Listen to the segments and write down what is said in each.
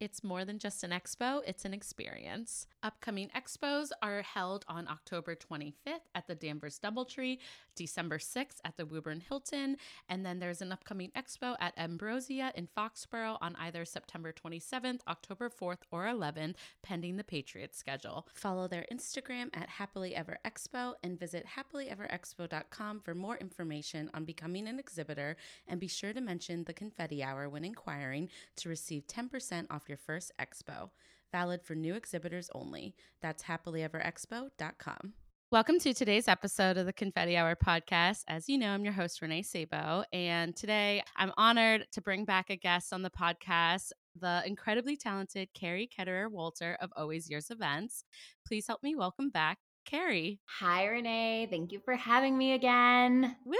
It's more than just an expo, it's an experience. Upcoming expos are held on October 25th at the Danvers Doubletree, December 6th at the Woburn Hilton, and then there's an upcoming expo at Ambrosia in Foxborough on either September 27th, October 4th, or 11th, pending the Patriots schedule. Follow their Instagram at Happily Ever Expo and visit happilyeverexpo.com for more information on becoming an exhibitor, and be sure to mention the confetti hour when inquiring to receive 10% off your first expo. Valid for new exhibitors only. That's happilyeverexpo.com. Welcome to today's episode of the Confetti Hour podcast. As you know, I'm your host, Renée Sabo. And today I'm honored to bring back a guest on the podcast, the incredibly talented Keri Ketterer Walter of Always Yours Events. Please help me welcome back Keri. Hi, Renée. Thank you for having me again. Woo!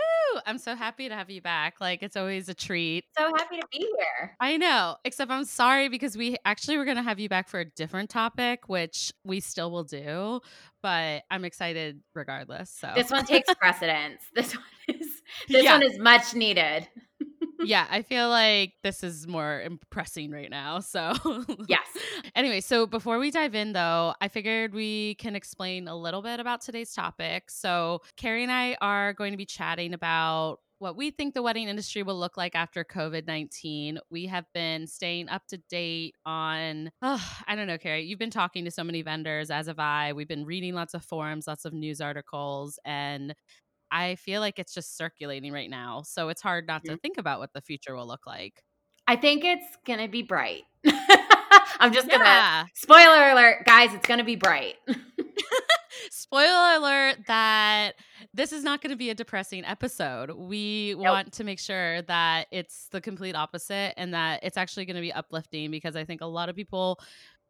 I'm so happy to have you back. Like, it's always a treat. So happy to be here. I know, except I'm sorry because we actually were going to have you back for a different topic, which we still will do, but I'm excited regardless. So, this one takes precedence. This one is this yeah. one is much needed yeah, I feel like this is more impressing right now. So, yes. anyway, so before we dive in, though, I figured we can explain a little bit about today's topic. So, Keri and I are going to be chatting about what we think the wedding industry will look like after COVID 19. We have been staying up to date on, oh, I don't know, Keri, you've been talking to so many vendors, as have I. We've been reading lots of forums, lots of news articles, and I feel like it's just circulating right now. So it's hard not mm-hmm. to think about what the future will look like. I think it's going to be bright. I'm just going to spoiler alert, guys, it's going to be bright. spoiler alert that this is not going to be a depressing episode. We nope. want to make sure that it's the complete opposite and that it's actually going to be uplifting because I think a lot of people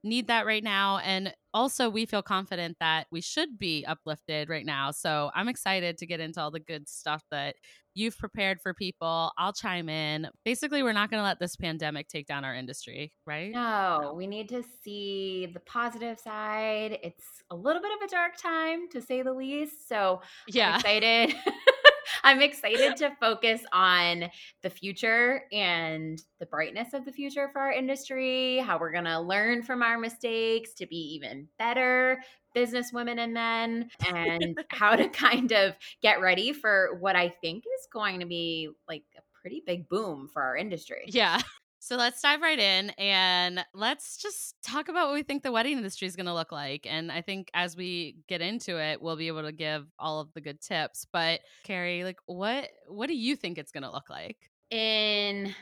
need that right now. And also, we feel confident that we should be uplifted right now. So I'm excited to get into all the good stuff that you've prepared for people. I'll chime in. Basically, we're not going to let this pandemic take down our industry, right? No, no, we need to see the positive side. It's a little bit of a dark time, to say the least. So yeah. I'm excited. I'm excited to focus on the future and the brightness of the future for our industry, how we're going to learn from our mistakes to be even better business women and men, and how to kind of get ready for what I think is going to be like a pretty big boom for our industry. Yeah. So let's dive right in and let's just talk about what we think the wedding industry is going to look like. And I think as we get into it, we'll be able to give all of the good tips. But Keri, like what what do you think it's going to look like? In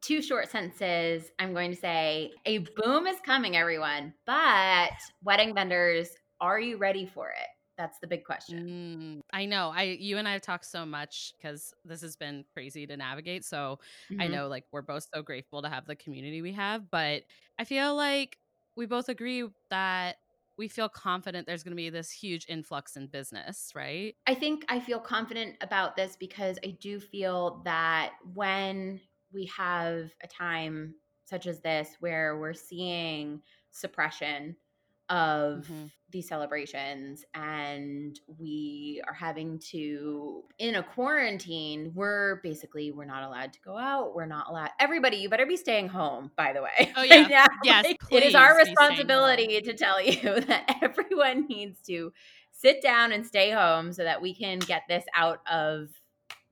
two short sentences, I'm going to say a boom is coming everyone, but wedding vendors, are you ready for it? That's the big question. Mm, I know. I you and I have talked so much because this has been crazy to navigate. So mm-hmm. I know like we're both so grateful to have the community we have, but I feel like we both agree that we feel confident there's going to be this huge influx in business, right? I think I feel confident about this because I do feel that when we have a time such as this where we're seeing suppression of mm-hmm. these celebrations and we are having to in a quarantine we're basically we're not allowed to go out we're not allowed everybody you better be staying home by the way oh yeah right yes it is our responsibility to tell you that everyone needs to sit down and stay home so that we can get this out of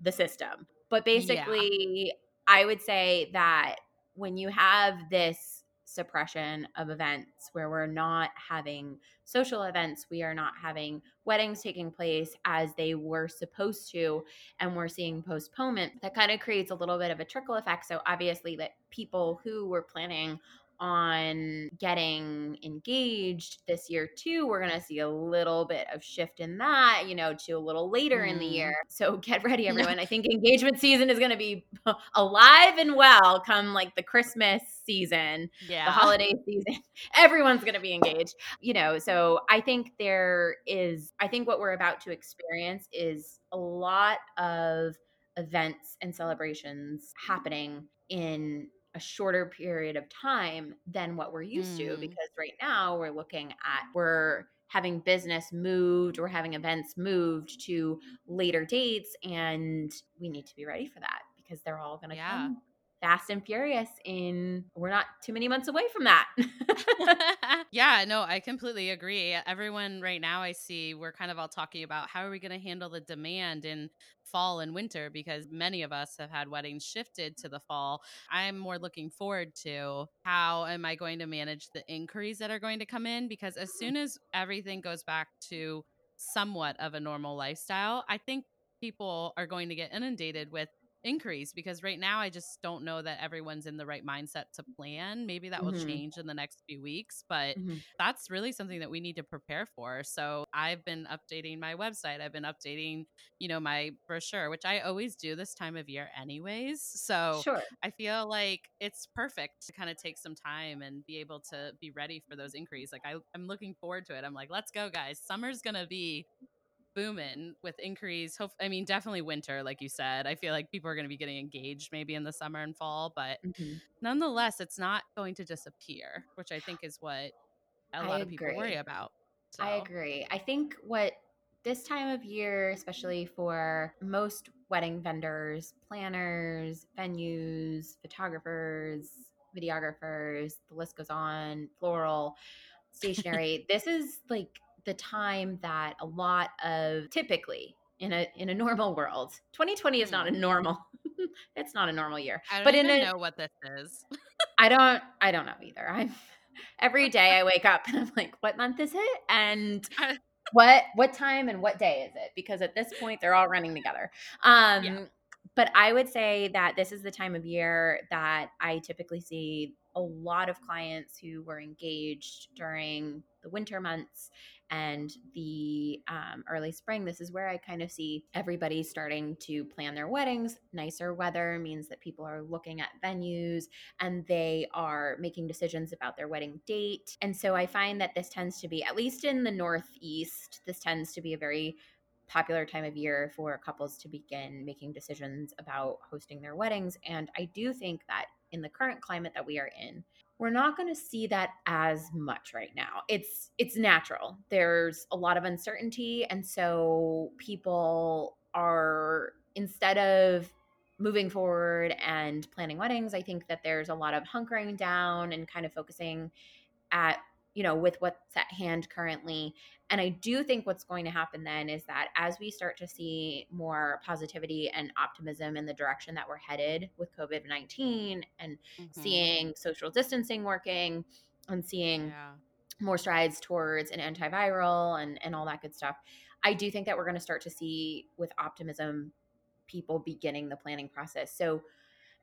the system but basically yeah. i would say that when you have this suppression of events where we're not having social events, we are not having weddings taking place as they were supposed to, and we're seeing postponement. That kind of creates a little bit of a trickle effect. So, obviously, that people who were planning on getting engaged this year too. We're going to see a little bit of shift in that, you know, to a little later mm. in the mm. year. So get ready, everyone. I think engagement season is going to be alive and well come like the Christmas season, yeah. the holiday season. Everyone's going to be engaged, you know. So I think there is, I think what we're about to experience is a lot of events and celebrations happening in a shorter period of time than what we're used mm. to because right now we're looking at we're having business moved or having events moved to later dates and we need to be ready for that because they're all going to yeah. come fast and furious in we're not too many months away from that. yeah, no, I completely agree. Everyone right now I see we're kind of all talking about how are we going to handle the demand in fall and winter because many of us have had weddings shifted to the fall. I'm more looking forward to how am I going to manage the inquiries that are going to come in because as soon as everything goes back to somewhat of a normal lifestyle, I think people are going to get inundated with increase because right now I just don't know that everyone's in the right mindset to plan. Maybe that mm-hmm. will change in the next few weeks, but mm-hmm. that's really something that we need to prepare for. So I've been updating my website. I've been updating, you know, my brochure, which I always do this time of year anyways. So sure. I feel like it's perfect to kind of take some time and be able to be ready for those increases. Like I, I'm looking forward to it. I'm like, let's go guys. Summer's going to be booming with inquiries. Hope I mean definitely winter, like you said. I feel like people are going to be getting engaged maybe in the summer and fall, but mm-hmm. nonetheless, it's not going to disappear, which I think is what a lot of people worry about. So. I agree. I think what this time of year, especially for most wedding vendors, planners, venues, photographers, videographers, the list goes on, floral, stationery. this is like the time that a lot of typically in a in a normal world 2020 is not a mm. normal it's not a normal year. I don't but in a, know what this is. I don't i don't know either. I'm every day i wake up and i'm like what month is it? And what what time and what day is it? Because at this point they're all running together. Um yeah. but i would say that this is the time of year that i typically see a lot of clients who were engaged during the winter months and the um, early spring, this is where I kind of see everybody starting to plan their weddings. Nicer weather means that people are looking at venues and they are making decisions about their wedding date. And so I find that this tends to be, at least in the Northeast, this tends to be a very popular time of year for couples to begin making decisions about hosting their weddings. And I do think that in the current climate that we are in, we're not going to see that as much right now. It's it's natural. There's a lot of uncertainty and so people are instead of moving forward and planning weddings i think that there's a lot of hunkering down and kind of focusing at you know with what's at hand currently and I do think what's going to happen then is that as we start to see more positivity and optimism in the direction that we're headed with COVID 19 and mm-hmm. seeing social distancing working and seeing yeah. more strides towards an antiviral and, and all that good stuff, I do think that we're going to start to see with optimism people beginning the planning process. So,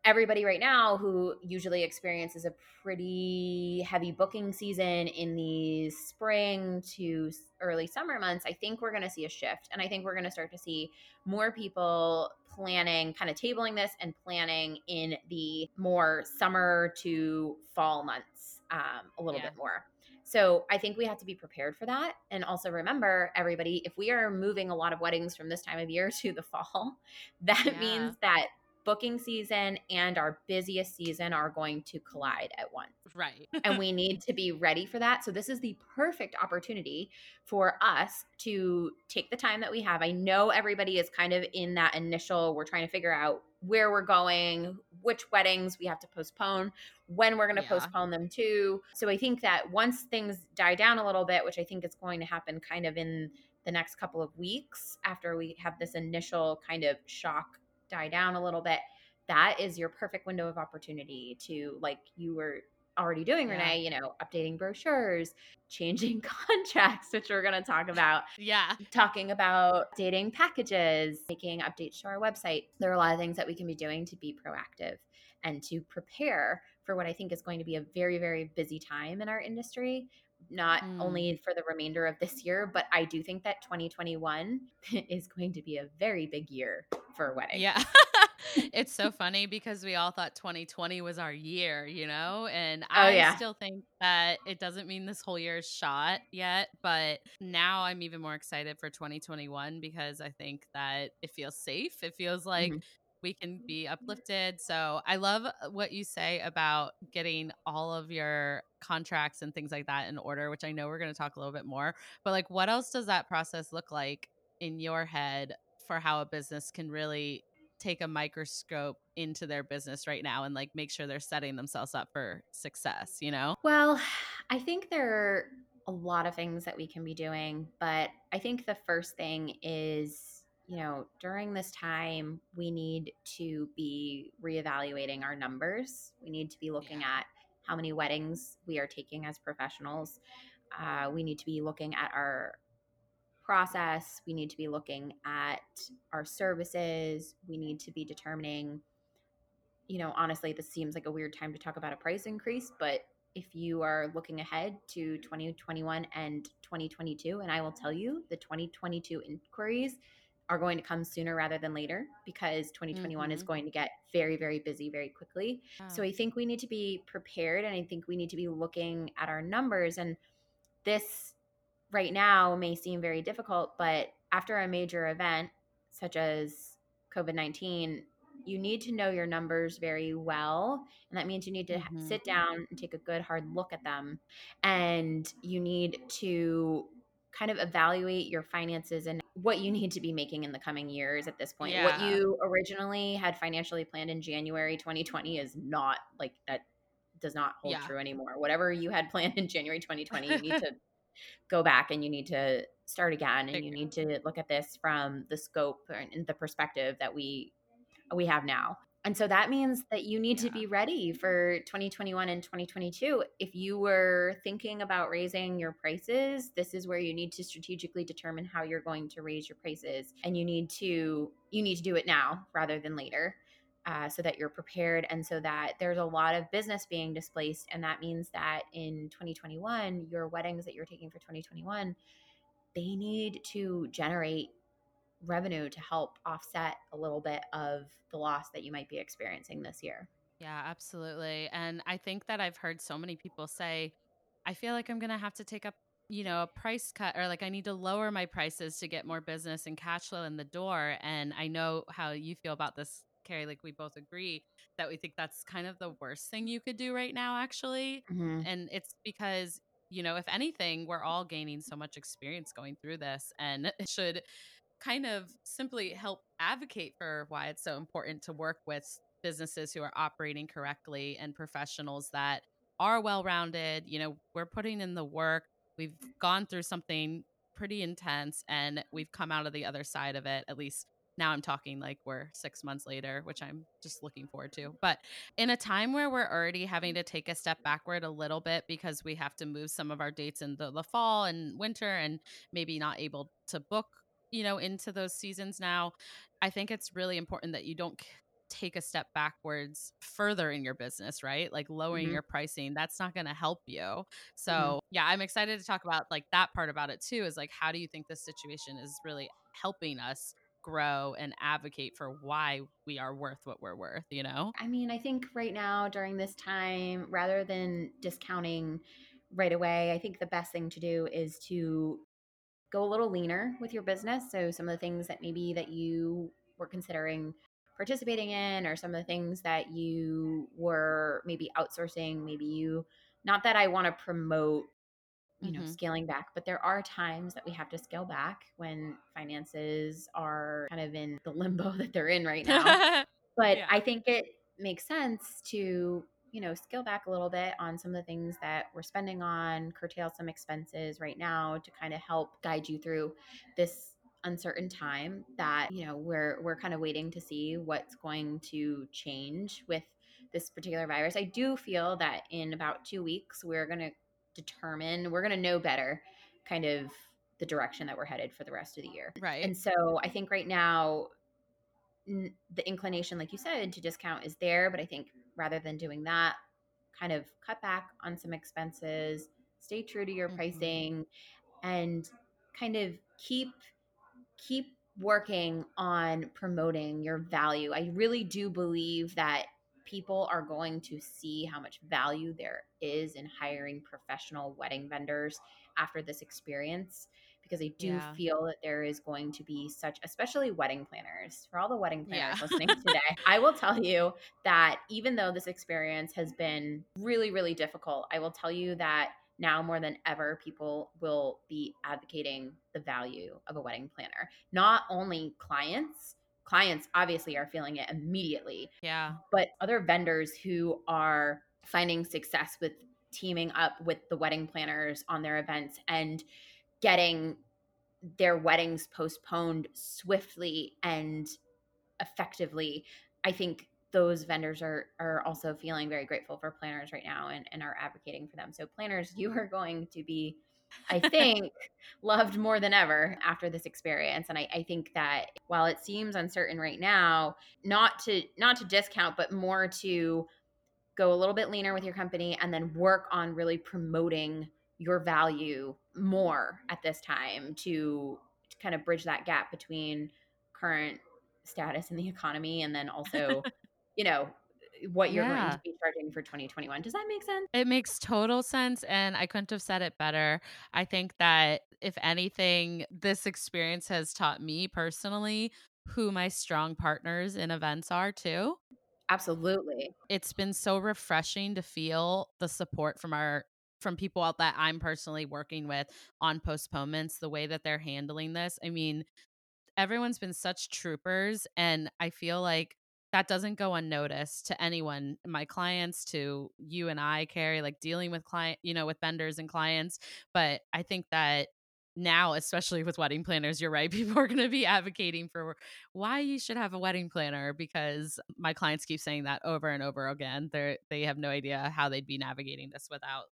everybody right now who usually experiences a pretty heavy booking season in these spring to early summer months, I think we're going to see a shift. And I think we're going to start to see more people planning, kind of tabling this and planning in the more summer to fall months um, a little yeah. bit more. So I think we have to be prepared for that. And also remember, everybody, if we are moving a lot of weddings from this time of year to the fall, that yeah. means that booking season and our busiest season are going to collide at once. Right. and we need to be ready for that. So, this is the perfect opportunity for us to take the time that we have. I know everybody is kind of in that initial, we're trying to figure out where we're going, which weddings we have to postpone, when we're going to yeah. postpone them to. So, I think that once things die down a little bit, which I think is going to happen kind of in the next couple of weeks after we have this initial kind of shock die down a little bit, that is your perfect window of opportunity to, like you were already doing, yeah. Renée, you know, updating brochures, changing contracts, which we're going to talk about. Yeah. Talking about dating packages, making updates to our website. There are a lot of things that we can be doing to be proactive and to prepare for what I think is going to be a very, very busy time in our industry, not mm. only for the remainder of this year, but I do think that 2021 is going to be a very big year for a wedding. Yeah. it's so funny because we all thought 2020 was our year, you know? And oh, I yeah. still think that it doesn't mean this whole year is shot yet, but now I'm even more excited for 2021 because I think that it feels safe. It feels like mm-hmm we can be uplifted. So I love uh, what you say about getting all of your contracts and things like that in order, which I know we're going to talk a little bit more. But like, what else does that process look like in your head for how a business can really take a microscope into their business right now and like make sure they're setting themselves up for success, you know? Well, I think there are a lot of things that we can be doing, but I think the first thing is you know, during this time, we need to be reevaluating our numbers. We need to be looking yeah. at how many weddings we are taking as professionals. Uh, we need to be looking at our process. We need to be looking at our services. We need to be determining, you know, honestly, this seems like a weird time to talk about a price increase, but if you are looking ahead to 2021 and 2022, and I will tell you the 2022 inquiries are going to come sooner rather than later because 2021 mm-hmm. is going to get very very busy very quickly. So I think we need to be prepared and I think we need to be looking at our numbers and this right now may seem very difficult but after a major event such as COVID-19 you need to know your numbers very well and that means you need to mm-hmm. sit down and take a good hard look at them and you need to kind of evaluate your finances and what you need to be making in the coming years at this point. Yeah. What you originally had financially planned in January 2020 is not like that does not hold yeah. true anymore. Whatever you had planned in January 2020, you need to go back and you need to start again and you need to look at this from the scope and the perspective that we we have now. And so that means that you need yeah. to be ready for 2021 and 2022. If you were thinking about raising your prices, this is where you need to strategically determine how you're going to raise your prices. And you need to you need to do it now rather than later. Uh, so that you're prepared and so that there's a lot of business being displaced and that means that in 2021 your weddings that you're taking for 2021 they need to generate revenue to help offset a little bit of the loss that you might be experiencing this year. Yeah, absolutely. And I think that I've heard so many people say, I feel like I'm going to have to take up, you know, a price cut or like I need to lower my prices to get more business and cash flow in the door. And I know how you feel about this, Keri. Like we both agree that we think that's kind of the worst thing you could do right now, actually. Mm-hmm. And it's because you know, if anything, we're all gaining so much experience going through this and it should kind of simply help advocate for why it's so important to work with businesses who are operating correctly and professionals that are well rounded. You know, we're putting in the work, we've gone through something pretty intense, and we've come out of the other side of it, at least now I'm talking like we're six months later, which I'm just looking forward to. But in a time where we're already having to take a step backward a little bit because we have to move some of our dates into the fall and winter and maybe not able to book you know, into those seasons now, I think it's really important that you don't take a step backwards further in your business, right? Like lowering mm-hmm. your pricing, that's not going to help you. Mm-hmm. So, mm-hmm. yeah, I'm excited to talk about like that part about it too is like how do you think this situation is really helping us grow and advocate for why we are worth what we're worth, you know? I mean, I think right now during this time rather than discounting right away, I think the best thing to do is to go a little leaner with your business. So some of the things that maybe that you were considering participating in or some of the things that you were maybe outsourcing, maybe you not that I want to promote you know mm-hmm. scaling back but there are times that we have to scale back when finances are kind of in the limbo that they're in right now but yeah. i think it makes sense to you know, scale back a little bit on some of the things that we're spending on, curtail some expenses right now to kind of help guide you through this uncertain time that, you know, we're we're kind of waiting to see what's going to change with this particular virus. I do feel that in about 2 weeks we're going to determine, we're going to know better kind of the direction that we're headed for the rest of the year. Right. And so I think right now the inclination like you said to discount is there but i think rather than doing that kind of cut back on some expenses, stay true to your mm-hmm. pricing, and kind of keep keep working on promoting your value. I really do believe that people are going to see how much value there is in hiring professional wedding vendors after this experience because I do yeah. feel that there is going to be such, especially wedding planners, for all the wedding planners yeah. listening today. I will tell you that even though this experience has been really, really difficult, I will tell you that now more than ever, people will be advocating the value of a wedding planner. Not only clients, clients obviously are feeling it immediately. Yeah. But other vendors who are finding success with teaming up with the wedding planners on their events and getting their weddings postponed swiftly and effectively. I think those vendors are are also feeling very grateful for planners right now and, and are advocating for them. So planners, you are going to be, I think, loved more than ever after this experience. And I, I think that while it seems uncertain right now, not to not to discount, but more to go a little bit leaner with your company and then work on really promoting your value more at this time to, to kind of bridge that gap between current status in the economy and then also you know what you're yeah. going to be charging for 2021. Does that make sense? It makes total sense. And I couldn't have said it better. I think that if anything, this experience has taught me personally who my strong partners in events are too. Absolutely. It's been so refreshing to feel the support from our from people out that I'm personally working with on postponements, the way that they're handling this. I mean, everyone's been such troopers and I feel like that doesn't go unnoticed to anyone my clients to you and i keri like dealing with client you know with vendors and clients but i think that now especially with wedding planners you're right people are going to be advocating for why you should have a wedding planner because my clients keep saying that over and over again they they have no idea how they'd be navigating this without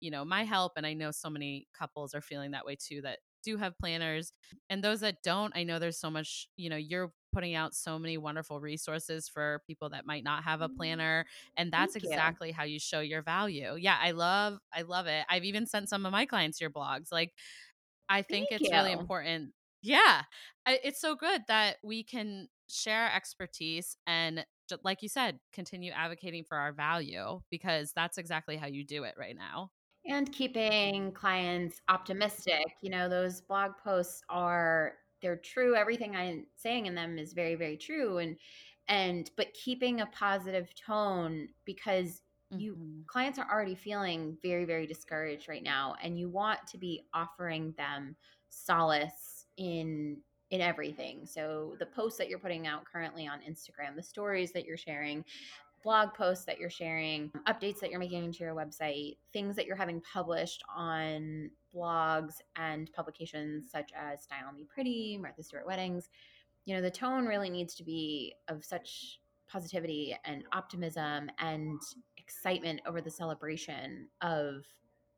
you know my help and i know so many couples are feeling that way too that do have planners and those that don't i know there's so much you know you're putting out so many wonderful resources for people that might not have a mm-hmm. planner and that's Thank exactly you. how you show your value yeah i love i love it i've even sent some of my clients your blogs like i think Thank it's you. really important yeah it's so good that we can share expertise and like you said continue advocating for our value because that's exactly how you do it right now and keeping clients optimistic you know those blog posts are they're true everything i'm saying in them is very very true and and but keeping a positive tone because you mm-hmm. clients are already feeling very very discouraged right now and you want to be offering them solace in in everything so the posts that you're putting out currently on instagram the stories that you're sharing blog posts that you're sharing, updates that you're making into your website, things that you're having published on blogs and publications such as Style Me Pretty, Martha Stewart Weddings. You know, the tone really needs to be of such positivity and optimism and excitement over the celebration of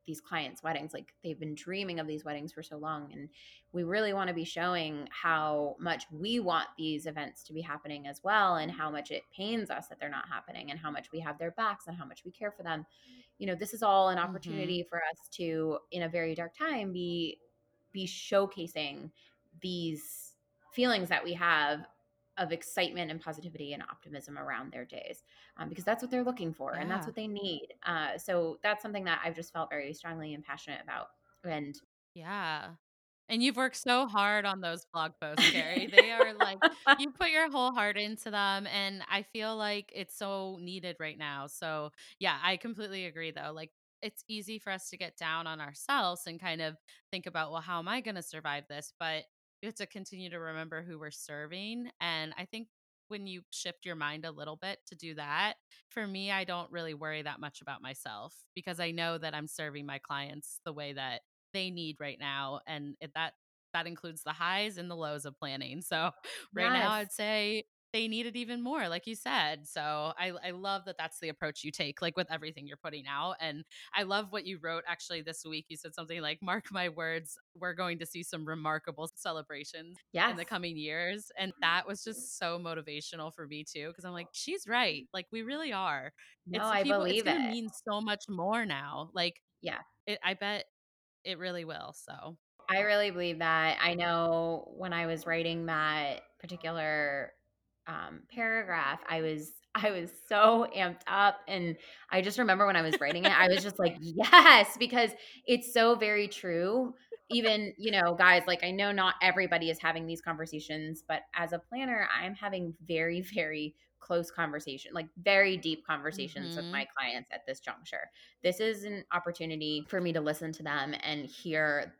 these clients' weddings. Like they've been dreaming of these weddings for so long. And we really want to be showing how much we want these events to be happening as well, and how much it pains us that they're not happening, and how much we have their backs, and how much we care for them. You know, this is all an mm-hmm. opportunity mm-hmm. for us to, in a very dark time, be be showcasing these feelings that we have of excitement and positivity and optimism around their days um, because that's what they're looking for yeah. and that's what they need. Uh, so that's something that I've just felt very strongly and passionate about. And yeah. And you've worked so hard on those blog posts, Keri. They are like, you put your whole heart into them. And I feel like it's so needed right now. So, yeah, I completely agree, though. Like, it's easy for us to get down on ourselves and kind of think about, well, how am I going to survive this? But you have to continue to remember who we're serving. And I think when you shift your mind a little bit to do that, for me, I don't really worry that much about myself because I know that I'm serving my clients the way that they need right now. And that that includes the highs and the lows of planning. So right yes. now I'd say they need it even more, like you said. So I, I love that that's the approach you take, like with everything you're putting out. And I love what you wrote actually this week. You said something like, Mark my words, we're going to see some remarkable celebrations yes. in the coming years. And that was just so motivational for me too, because I'm like, she's right. Like we really are. No, it's, I people, believe it's it. means so much more now. Like, yeah, it, I bet it really will. So I really believe that. I know when I was writing that particular um, paragraph, I was I was so amped up, and I just remember when I was writing it, I was just like, yes, because it's so very true. Even you know, guys, like I know not everybody is having these conversations, but as a planner, I'm having very very close conversation, like very deep conversations mm-hmm. with my clients at this juncture. This is an opportunity for me to listen to them and hear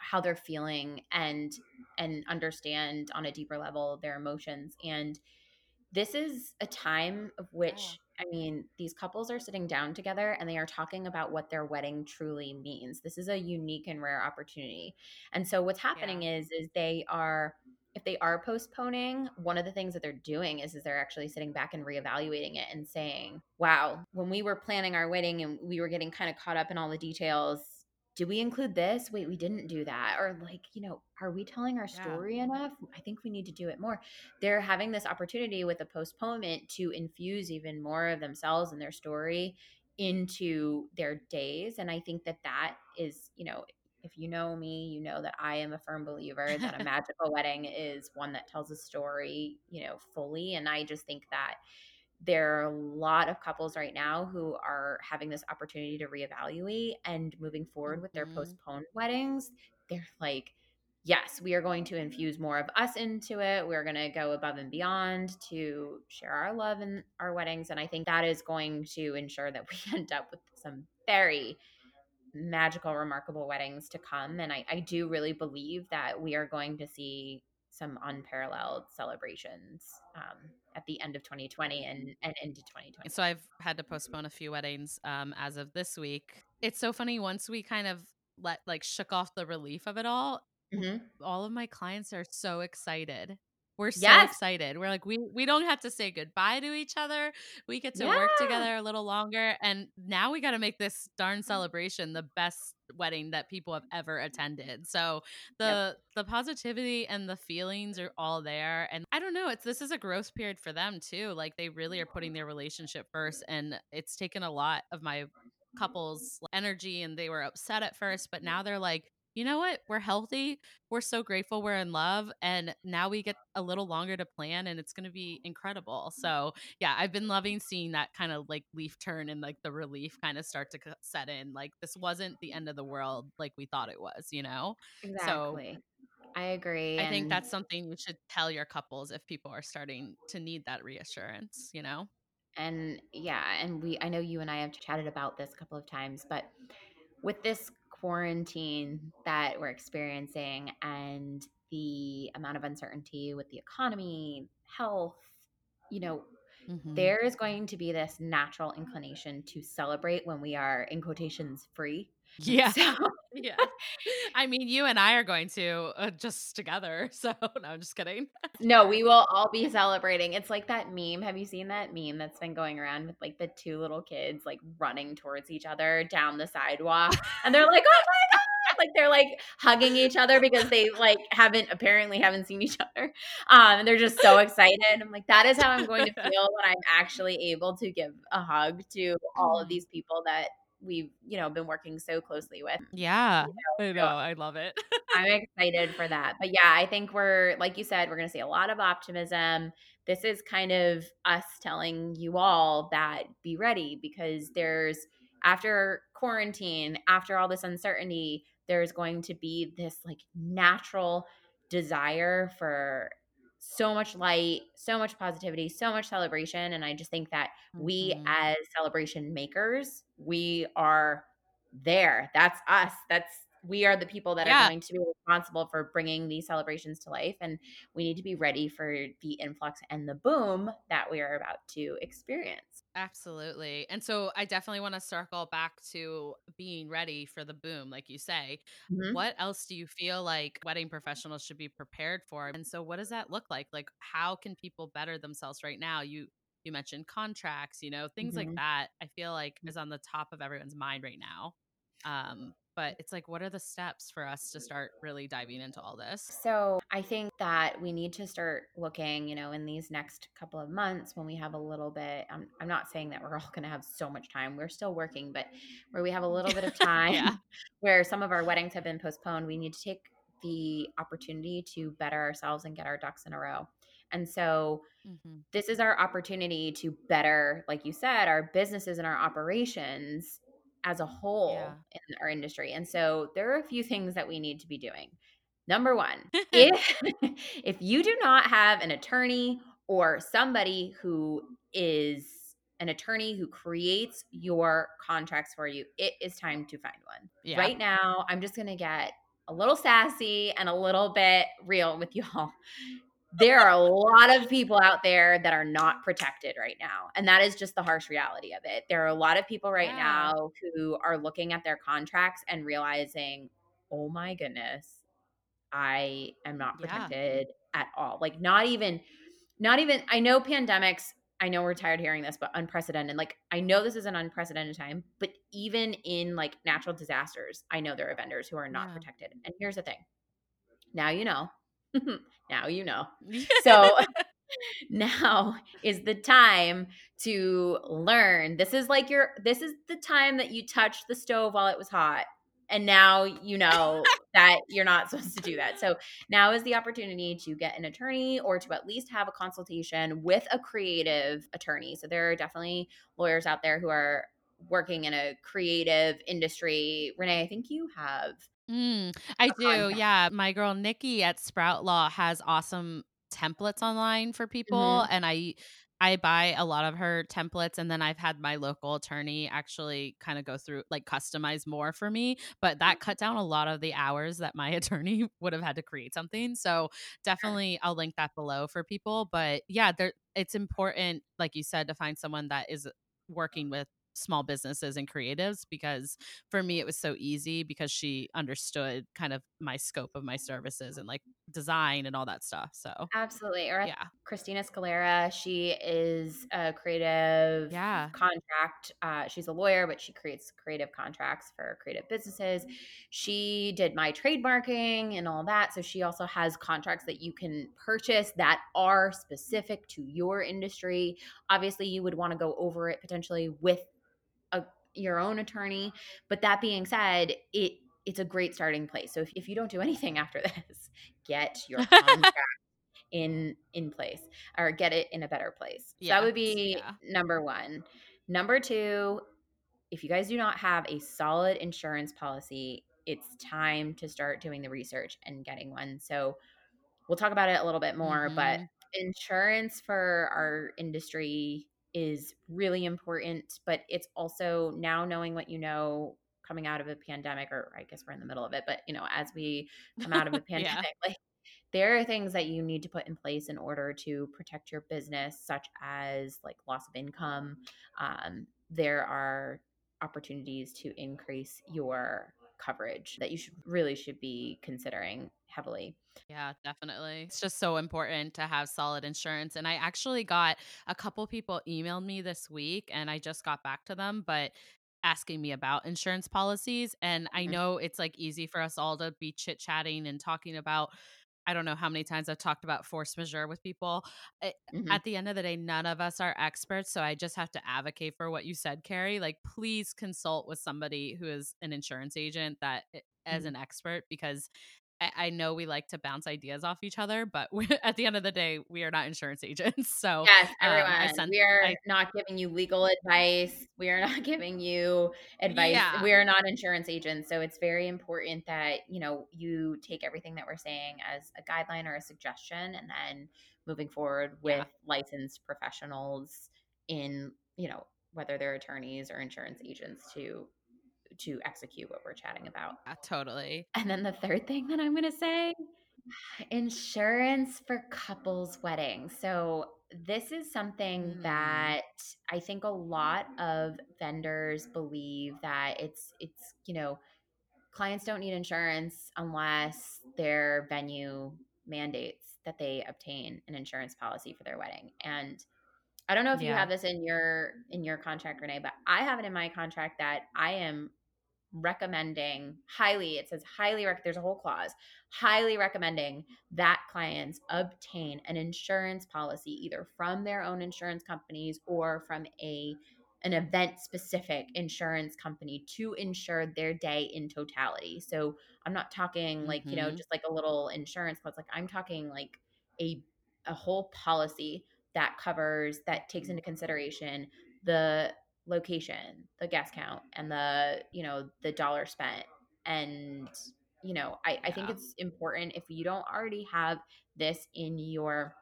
how they're feeling and and understand on a deeper level their emotions and this is a time of which I mean, these couples are sitting down together and they are talking about what their wedding truly means. This is a unique and rare opportunity. And so what's happening yeah. is is they are if they are postponing, one of the things that they're doing is is they're actually sitting back and reevaluating it and saying, "Wow, when we were planning our wedding and we were getting kind of caught up in all the details, did we include this? Wait, we didn't do that. Or like, you know, are we telling our story yeah. enough? I think we need to do it more. They're having this opportunity with a postponement to infuse even more of themselves and their story into their days. And I think that that is, you know, if you know me, you know that I am a firm believer that a magical wedding is one that tells a story, you know, fully. And I just think that there are a lot of couples right now who are having this opportunity to reevaluate and moving forward mm-hmm. with their mm-hmm. postponed weddings. They're like, yes, we are going to infuse more of us into it. We're going to go above and beyond to share our love in our weddings. And I think that is going to ensure that we end up with some very magical, remarkable weddings to come. And I, I do really believe that we are going to see some unparalleled celebrations um, at the end of 2020 and, and into 2020. So I've had to postpone a few weddings um, as of this week. It's so funny once we kind of let like shook off the relief of it all. Mm-hmm. All of my clients are so excited we're so yes. excited. We're like, we we don't have to say goodbye to each other. We get to yeah. work together a little longer. And now we got to make this darn mm. celebration the best wedding that people have ever attended. So the yep. the positivity and the feelings are all there. And I don't know, it's this is a growth period for them too. Like they really are putting their relationship first. And it's taken a lot of my couples energy and they were upset at first but now they're like you know what? We're healthy. We're so grateful we're in love. And now we get a little longer to plan and it's going to be incredible. Mm-hmm. So, yeah, I've been loving seeing that kind of like leaf turn and like the relief kind of start to set in. Like, this wasn't the end of the world like we thought it was, you know? Exactly. So, I agree. I and think that's something you should tell your couples if people are starting to need that reassurance, you know? And yeah, and we, I know you and I have chatted about this a couple of times, but with this quarantine that we're experiencing and the amount of uncertainty with the economy, health, you know, mm-hmm. there is going to be this natural inclination to celebrate when we are in quotations free. Yeah. So, yeah. I mean, you and I are going to uh, just together. So, no, I'm just kidding. no, we will all be celebrating. It's like that meme. Have you seen that meme that's been going around with like the two little kids like running towards each other down the sidewalk? And they're like, oh my God like they're like hugging each other because they like haven't apparently haven't seen each other. Um, and they're just so excited. I'm like, that is how I'm going to feel when I'm actually able to give a hug to all of mm. these people that we've you know been working so closely with yeah you know, i know so i love it i'm excited for that but yeah i think we're like you said we're going to see a lot of optimism this is kind of us telling you all that be ready because there's after quarantine after all this uncertainty there's going to be this like natural desire for so much light, so much positivity, so much celebration. And I just think that mm-hmm. we, as celebration makers, we are there. That's us. That's we are the people that yeah. are going to be responsible for bringing these celebrations to life. And we need to be ready for the influx and the boom that we are about to experience. Absolutely. And so I definitely want to circle back to being ready for the boom, like you say. Mhm. What else do you feel like wedding professionals should be prepared for? And so what does that look like? Like how can people better themselves right now? You you mentioned contracts, you know, things like Mhm. that. I feel like is on the top of everyone's mind right now. Um, but it's like what are the steps for us to start really diving into all this? So I think that we need to start looking, you know, in these next couple of months when we have a little bit. I'm, I'm not saying that we're all going to have so much time. We're still working, but where we have a little bit of time, Yeah. where some of our weddings have been postponed, we need to take the opportunity to better ourselves and get our ducks in a row. And so Mhm. this is our opportunity to better, like you said, our businesses and our operations as a whole Yeah. in our industry. And so there are a few things that we need to be doing. Number one, if if you do not have an attorney or somebody who is an attorney who creates your contracts for you, it is time to find one. Yeah. Right now, I'm just going to get a little sassy and a little bit real with y'all. There are a lot of people out there that are not protected right now. And that is just the harsh reality of it. There are a lot of people right Yeah. now who are looking at their contracts and realizing, oh my goodness, I am not Yeah. protected at all. Like not even not even I know pandemics, I know we're tired hearing this, but unprecedented. Like I know this is an unprecedented time, but even in like natural disasters, I know there are vendors who are not Yeah. protected. And here's the thing. Now you know. now you know. So now is the time to learn. This is like your this is the time that you touched the stove while it was hot. And now you know that you're not supposed to do that. So now is the opportunity to get an attorney or to at least have a consultation with a creative attorney. So there are definitely lawyers out there who are working in a creative industry. Renée, I think you have Mm, I do. Yeah. My girl Nikki at Sprout Law has awesome templates online for people Mhm. and I I buy a lot of her templates and then I've had my local attorney actually kind of go through like customize more for me, but that cut down a lot of the hours that my attorney would have had to create something. So, definitely I'll link that below for people, but yeah, there it's important like you said to find someone that is working with small businesses and creatives because for me it was so easy because she understood kind of my scope of my services and like design and all that stuff. So Absolutely. Or yeah. Christina Scalera, she is a creative Yeah. contract. Uh, she's a lawyer, but she creates creative contracts for creative businesses. She did my trademarking and all that. So she also has contracts that you can purchase that are specific to your industry. Obviously, you would want to go over it potentially with your own attorney. But that being said, it it's a great starting place. So if, if you don't do anything after this, get your contract in in place or get it in a better place. So that would be Yeah. number 1. Number 2, if you guys do not have a solid insurance policy, it's time to start doing the research and getting one. So we'll talk about it a little bit more, but Mhm. insurance for our industry is really important, but it's also now knowing what you know coming out of a pandemic or I guess we're in the middle of it, but you know, as we come out of a Yeah. pandemic, like there are things that you need to put in place in order to protect your business, such as like loss of income. Um, there are opportunities to increase your coverage that you should really should be considering heavily. Yeah, definitely. It's just so important to have solid insurance. And I actually got a couple people emailed me this week and I just got back to them, but asking me about insurance policies. And I Mhm. know it's like easy for us all to be chit chatting and talking about. I don't know how many times I've talked about force majeure with people. I- Mhm. At the end of the day, none of us are experts. So I just have to advocate for what you said, Keri. Like, please consult with somebody who is an insurance agent that eh, as an expert because I, I know we like to bounce ideas off each other, but we, at the end of the day, we are not insurance agents. So Yes, um, everyone. I sent, we are I not giving you legal advice. We are not giving you advice. Yeah. We are not insurance agents. So it's very important that, you know, you take everything that we're saying as a guideline or a suggestion and then moving forward with Yeah. licensed professionals in, you know, whether they're attorneys or insurance agents to to execute what we're chatting about. yeah, totally. And then the third thing that I'm going to say insurance for couples weddings. So this is something mm. that I think a lot of vendors believe that it's it's you know clients don't need insurance unless their venue mandates that they obtain an insurance policy for their wedding and I don't know if yeah. you have this in your in your contract Renée but I have it in my contract that I am recommending highly it says highly rec- there's a whole clause highly recommending that clients obtain an insurance policy either from their own insurance companies or from a an event specific insurance company to insure their day in totality so i'm not talking like mm-hmm. you know mm-hmm. just like a little insurance clause like i'm talking like a a whole policy that covers that takes into consideration the location, the guest count, and the you know the dollar spent. And you know, I, yeah. I think it's important if you don't already have this in your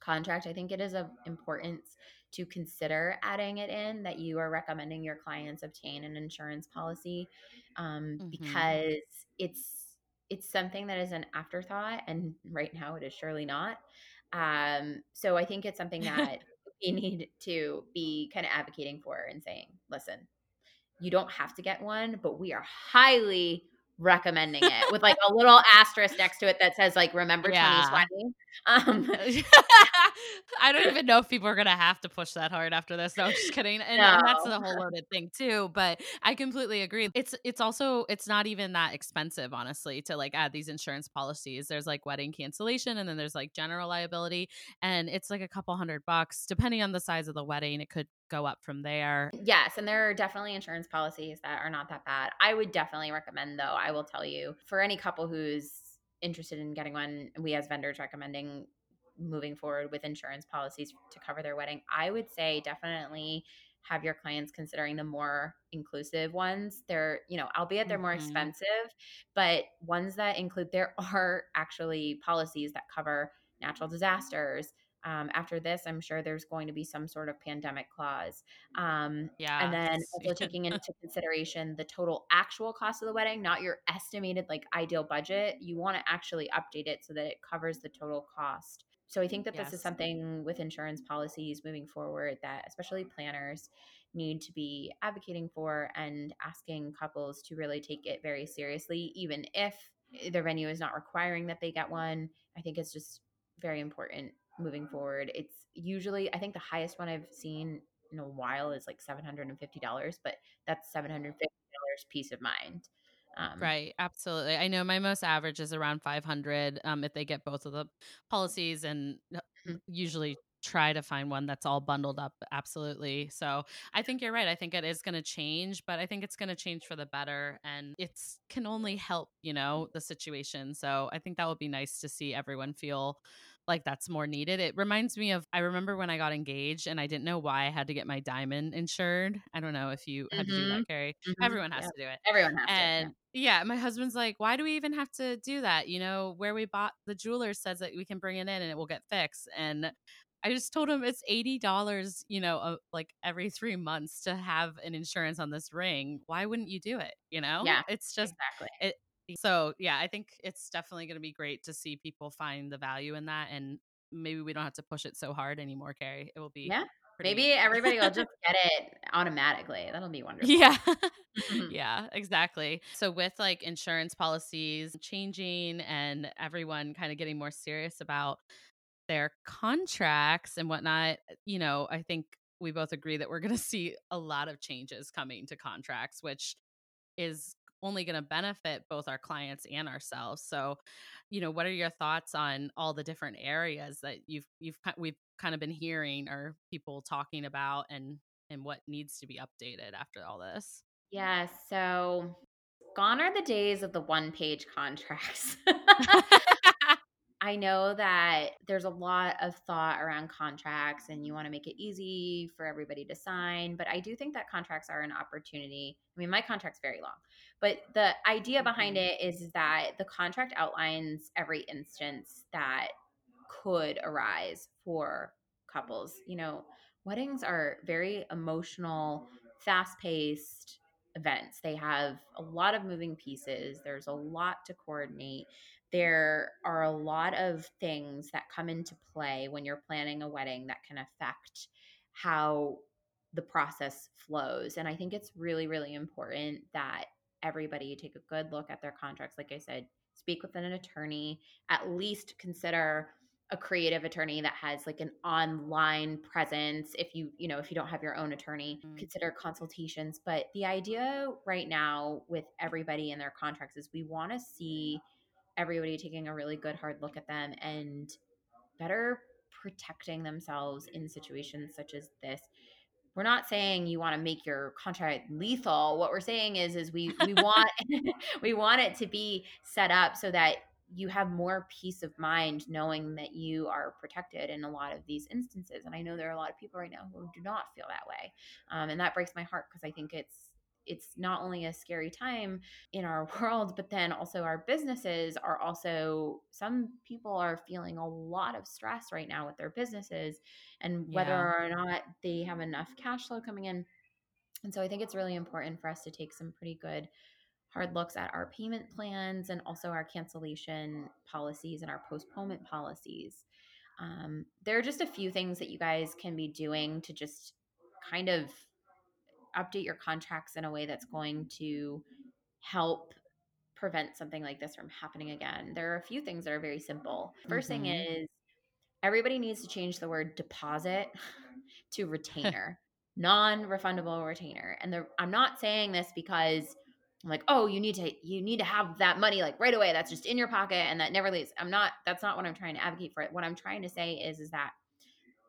contract. I think it is of importance to consider adding it in that you are recommending your clients obtain an insurance policy um, mm-hmm. because it's it's something that is an afterthought and right now it is surely not um, so i think it's something that we need to be kind of advocating for and saying, listen, you don't have to get one, but we are highly recommending it with like a little asterisk next to it that says like remember yeah. 2020 um i don't even know if people are gonna have to push that hard after this no I'm just kidding and, no. and, that's the whole loaded thing too but i completely agree it's it's also it's not even that expensive honestly to like add these insurance policies there's like wedding cancellation and then there's like general liability and it's like a couple hundred bucks depending on the size of the wedding it could go up from there. Yes, and there are definitely insurance policies that are not that bad. I would definitely recommend though, I will tell you, for any couple who's interested in getting one, we as vendors recommending moving forward with insurance policies to cover their wedding, I would say definitely have your clients considering the more inclusive ones. They're, you know, albeit they're more mm-hmm. expensive, but ones that include there are actually policies that cover natural disasters, um, after this, I'm sure there's going to be some sort of pandemic clause. Um, yeah. And then also taking into consideration the total actual cost of the wedding, not your estimated like ideal budget. You want to actually update it so that it covers the total cost. So I think that yes. this is something with insurance policies moving forward that especially planners need to be advocating for and asking couples to really take it very seriously, even if their venue is not requiring that they get one. I think it's just very important moving forward. It's usually, I think the highest one I've seen in a while is like $750, but that's $750 peace of mind. Um, right, absolutely. I know my most average is around 500 um, if they get both of the policies, and uh, mm-hmm. usually try to find one that's all bundled up absolutely so i think you're right i think it is going to change but i think it's going to change for the better and it's can only help you know the situation so i think that would be nice to see everyone feel like that's more needed. It reminds me of I remember when I got engaged and I didn't know why I had to get my diamond insured. I don't know if you mm-hmm. had to do that, mm-hmm. Keri. Mm-hmm. Everyone has yeah. to do it. Everyone has and, to. Yeah. yeah, my husband's like, why do we even have to do that? You know, where we bought the jeweler says that we can bring it in and it will get fixed. And I just told him it's eighty dollars, you know, uh, like every three months to have an insurance on this ring. Why wouldn't you do it? You know, yeah, it's just exactly. It, so yeah, I think it's definitely going to be great to see people find the value in that, and maybe we don't have to push it so hard anymore, Keri. It will be yeah. Maybe everybody will just get it automatically. That'll be wonderful. Yeah. Mm-hmm. yeah, exactly. So, with like insurance policies changing and everyone kind of getting more serious about their contracts and whatnot, you know, I think we both agree that we're going to see a lot of changes coming to contracts, which is only going to benefit both our clients and ourselves. So, you know, what are your thoughts on all the different areas that you've you've we've kind of been hearing or people talking about and and what needs to be updated after all this? Yeah, so gone are the days of the one-page contracts. I know that there's a lot of thought around contracts and you want to make it easy for everybody to sign, but I do think that contracts are an opportunity. I mean, my contract's very long, but the idea behind mm-hmm. it is that the contract outlines every instance that could arise for couples. You know, weddings are very emotional, fast paced events. They have a lot of moving pieces, there's a lot to coordinate. There are a lot of things that come into play when you're planning a wedding that can affect how the process flows. And I think it's really, really important that everybody take a good look at their contracts. Like I said, speak with an attorney, at least consider a creative attorney that has like an online presence if you you know if you don't have your own attorney mm-hmm. consider consultations but the idea right now with everybody in their contracts is we want to see everybody taking a really good hard look at them and better protecting themselves in situations such as this we're not saying you want to make your contract lethal what we're saying is is we we want we want it to be set up so that you have more peace of mind knowing that you are protected in a lot of these instances. And I know there are a lot of people right now who do not feel that way, um, and that breaks my heart because I think it's it's not only a scary time in our world, but then also our businesses are also some people are feeling a lot of stress right now with their businesses and whether yeah. or not they have enough cash flow coming in. And so I think it's really important for us to take some pretty good hard looks at our payment plans and also our cancellation policies and our postponement policies. Um, there are just a few things that you guys can be doing to just kind of update your contracts in a way that's going to help prevent something like this from happening again. There are a few things that are very simple. 1st mm-hmm. thing is everybody needs to change the word deposit to retainer, non refundable retainer. And the, I'm not saying this because I'm like, oh, you need to you need to have that money like right away. That's just in your pocket and that never leaves. I'm not that's not what I'm trying to advocate for. What I'm trying to say is is that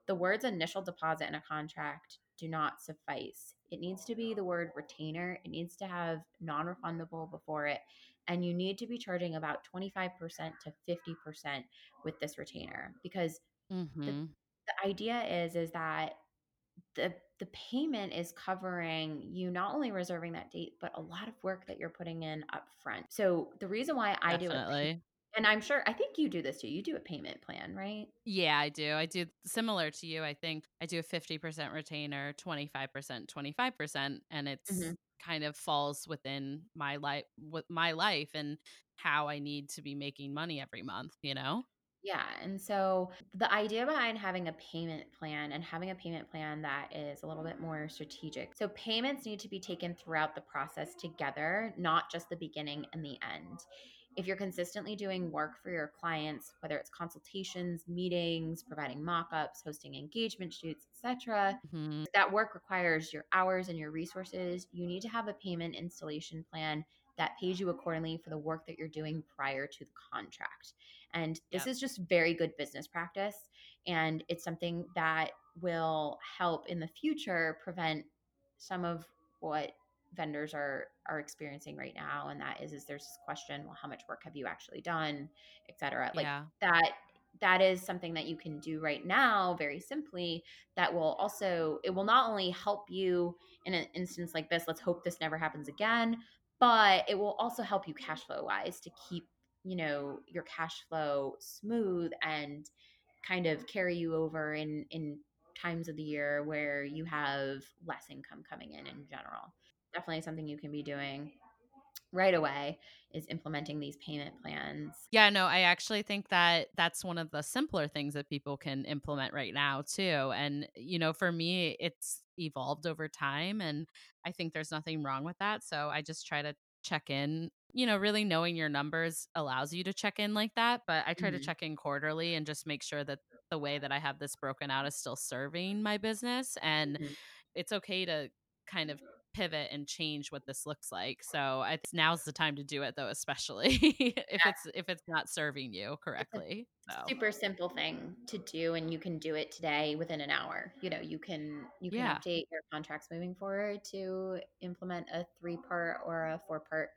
the words initial deposit in a contract do not suffice. It needs to be the word retainer. It needs to have non-refundable before it. And you need to be charging about 25% to 50% with this retainer because mm-hmm. the, the idea is is that the the payment is covering you not only reserving that date but a lot of work that you're putting in up front so the reason why i Definitely. do it and i'm sure i think you do this too you do a payment plan right yeah i do i do similar to you i think i do a 50% retainer 25% 25% and it's mm-hmm. kind of falls within my life with my life and how i need to be making money every month you know yeah. And so the idea behind having a payment plan and having a payment plan that is a little bit more strategic. So payments need to be taken throughout the process together, not just the beginning and the end. If you're consistently doing work for your clients, whether it's consultations, meetings, providing mock-ups, hosting engagement shoots, etc., mm-hmm. that work requires your hours and your resources. You need to have a payment installation plan that pays you accordingly for the work that you're doing prior to the contract. And this yep. is just very good business practice. And it's something that will help in the future prevent some of what vendors are are experiencing right now and that is is there's this question well how much work have you actually done? et cetera. Like yeah. that that is something that you can do right now very simply that will also it will not only help you in an instance like this let's hope this never happens again but it will also help you cash flow wise to keep you know your cash flow smooth and kind of carry you over in in times of the year where you have less income coming in in general definitely something you can be doing right away is implementing these payment plans. Yeah, no, I actually think that that's one of the simpler things that people can implement right now too. And you know, for me it's evolved over time and I think there's nothing wrong with that. So I just try to check in. You know, really knowing your numbers allows you to check in like that, but I try mm-hmm. to check in quarterly and just make sure that the way that I have this broken out is still serving my business and mm-hmm. it's okay to kind of pivot and change what this looks like. So it's now's the time to do it though, especially if yeah. it's if it's not serving you correctly. So. Super simple thing to do and you can do it today within an hour. You know, you can you can yeah. update your contracts moving forward to implement a three part or a four part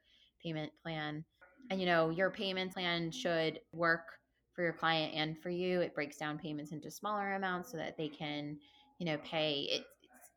payment plan. And you know, your payment plan should work for your client and for you. It breaks down payments into smaller amounts so that they can, you know, pay it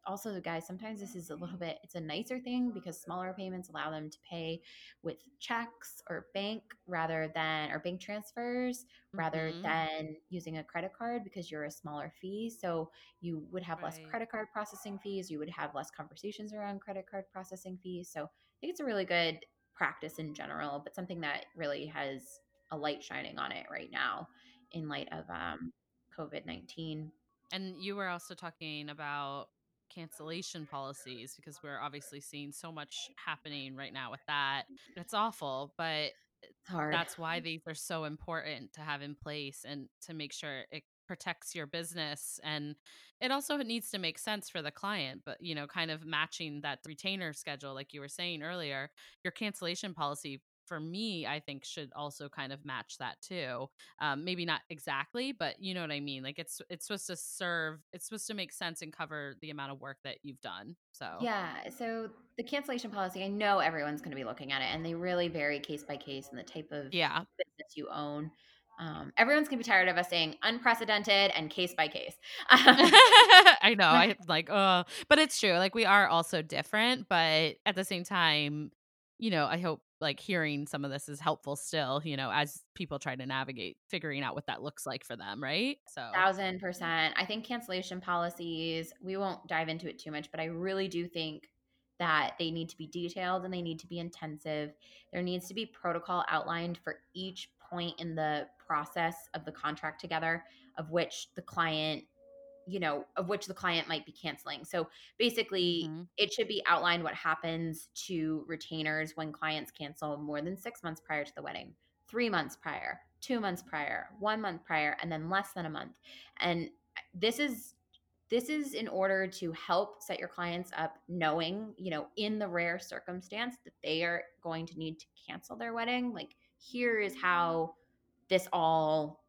also guys sometimes this is a little bit it's a nicer thing because smaller payments allow them to pay with checks or bank rather than or bank transfers rather mm-hmm. than using a credit card because you're a smaller fee so you would have right. less credit card processing fees you would have less conversations around credit card processing fees so i think it's a really good practice in general but something that really has a light shining on it right now in light of um, covid-19 and you were also talking about cancellation policies because we're obviously seeing so much happening right now with that. It's awful, but it's hard. That's why these are so important to have in place and to make sure it protects your business and it also needs to make sense for the client but you know kind of matching that retainer schedule like you were saying earlier your cancellation policy for me, I think should also kind of match that too. Um, maybe not exactly, but you know what I mean. Like it's it's supposed to serve. It's supposed to make sense and cover the amount of work that you've done. So yeah. So the cancellation policy, I know everyone's going to be looking at it, and they really vary case by case and the type of yeah business you own. Um, everyone's gonna be tired of us saying unprecedented and case by case. I know, I like, uh, but it's true. Like we are also different, but at the same time, you know, I hope like hearing some of this is helpful still, you know, as people try to navigate figuring out what that looks like for them, right? So, thousand percent. I think cancellation policies, we won't dive into it too much, but I really do think that they need to be detailed and they need to be intensive. There needs to be protocol outlined for each point in the process of the contract together, of which the client you know, of which the client might be canceling. So basically, mm-hmm. it should be outlined what happens to retainers when clients cancel more than six months prior to the wedding, three months prior, two months prior, one month prior, and then less than a month. And this is this is in order to help set your clients up knowing you know in the rare circumstance that they are going to need to cancel their wedding like here is how this all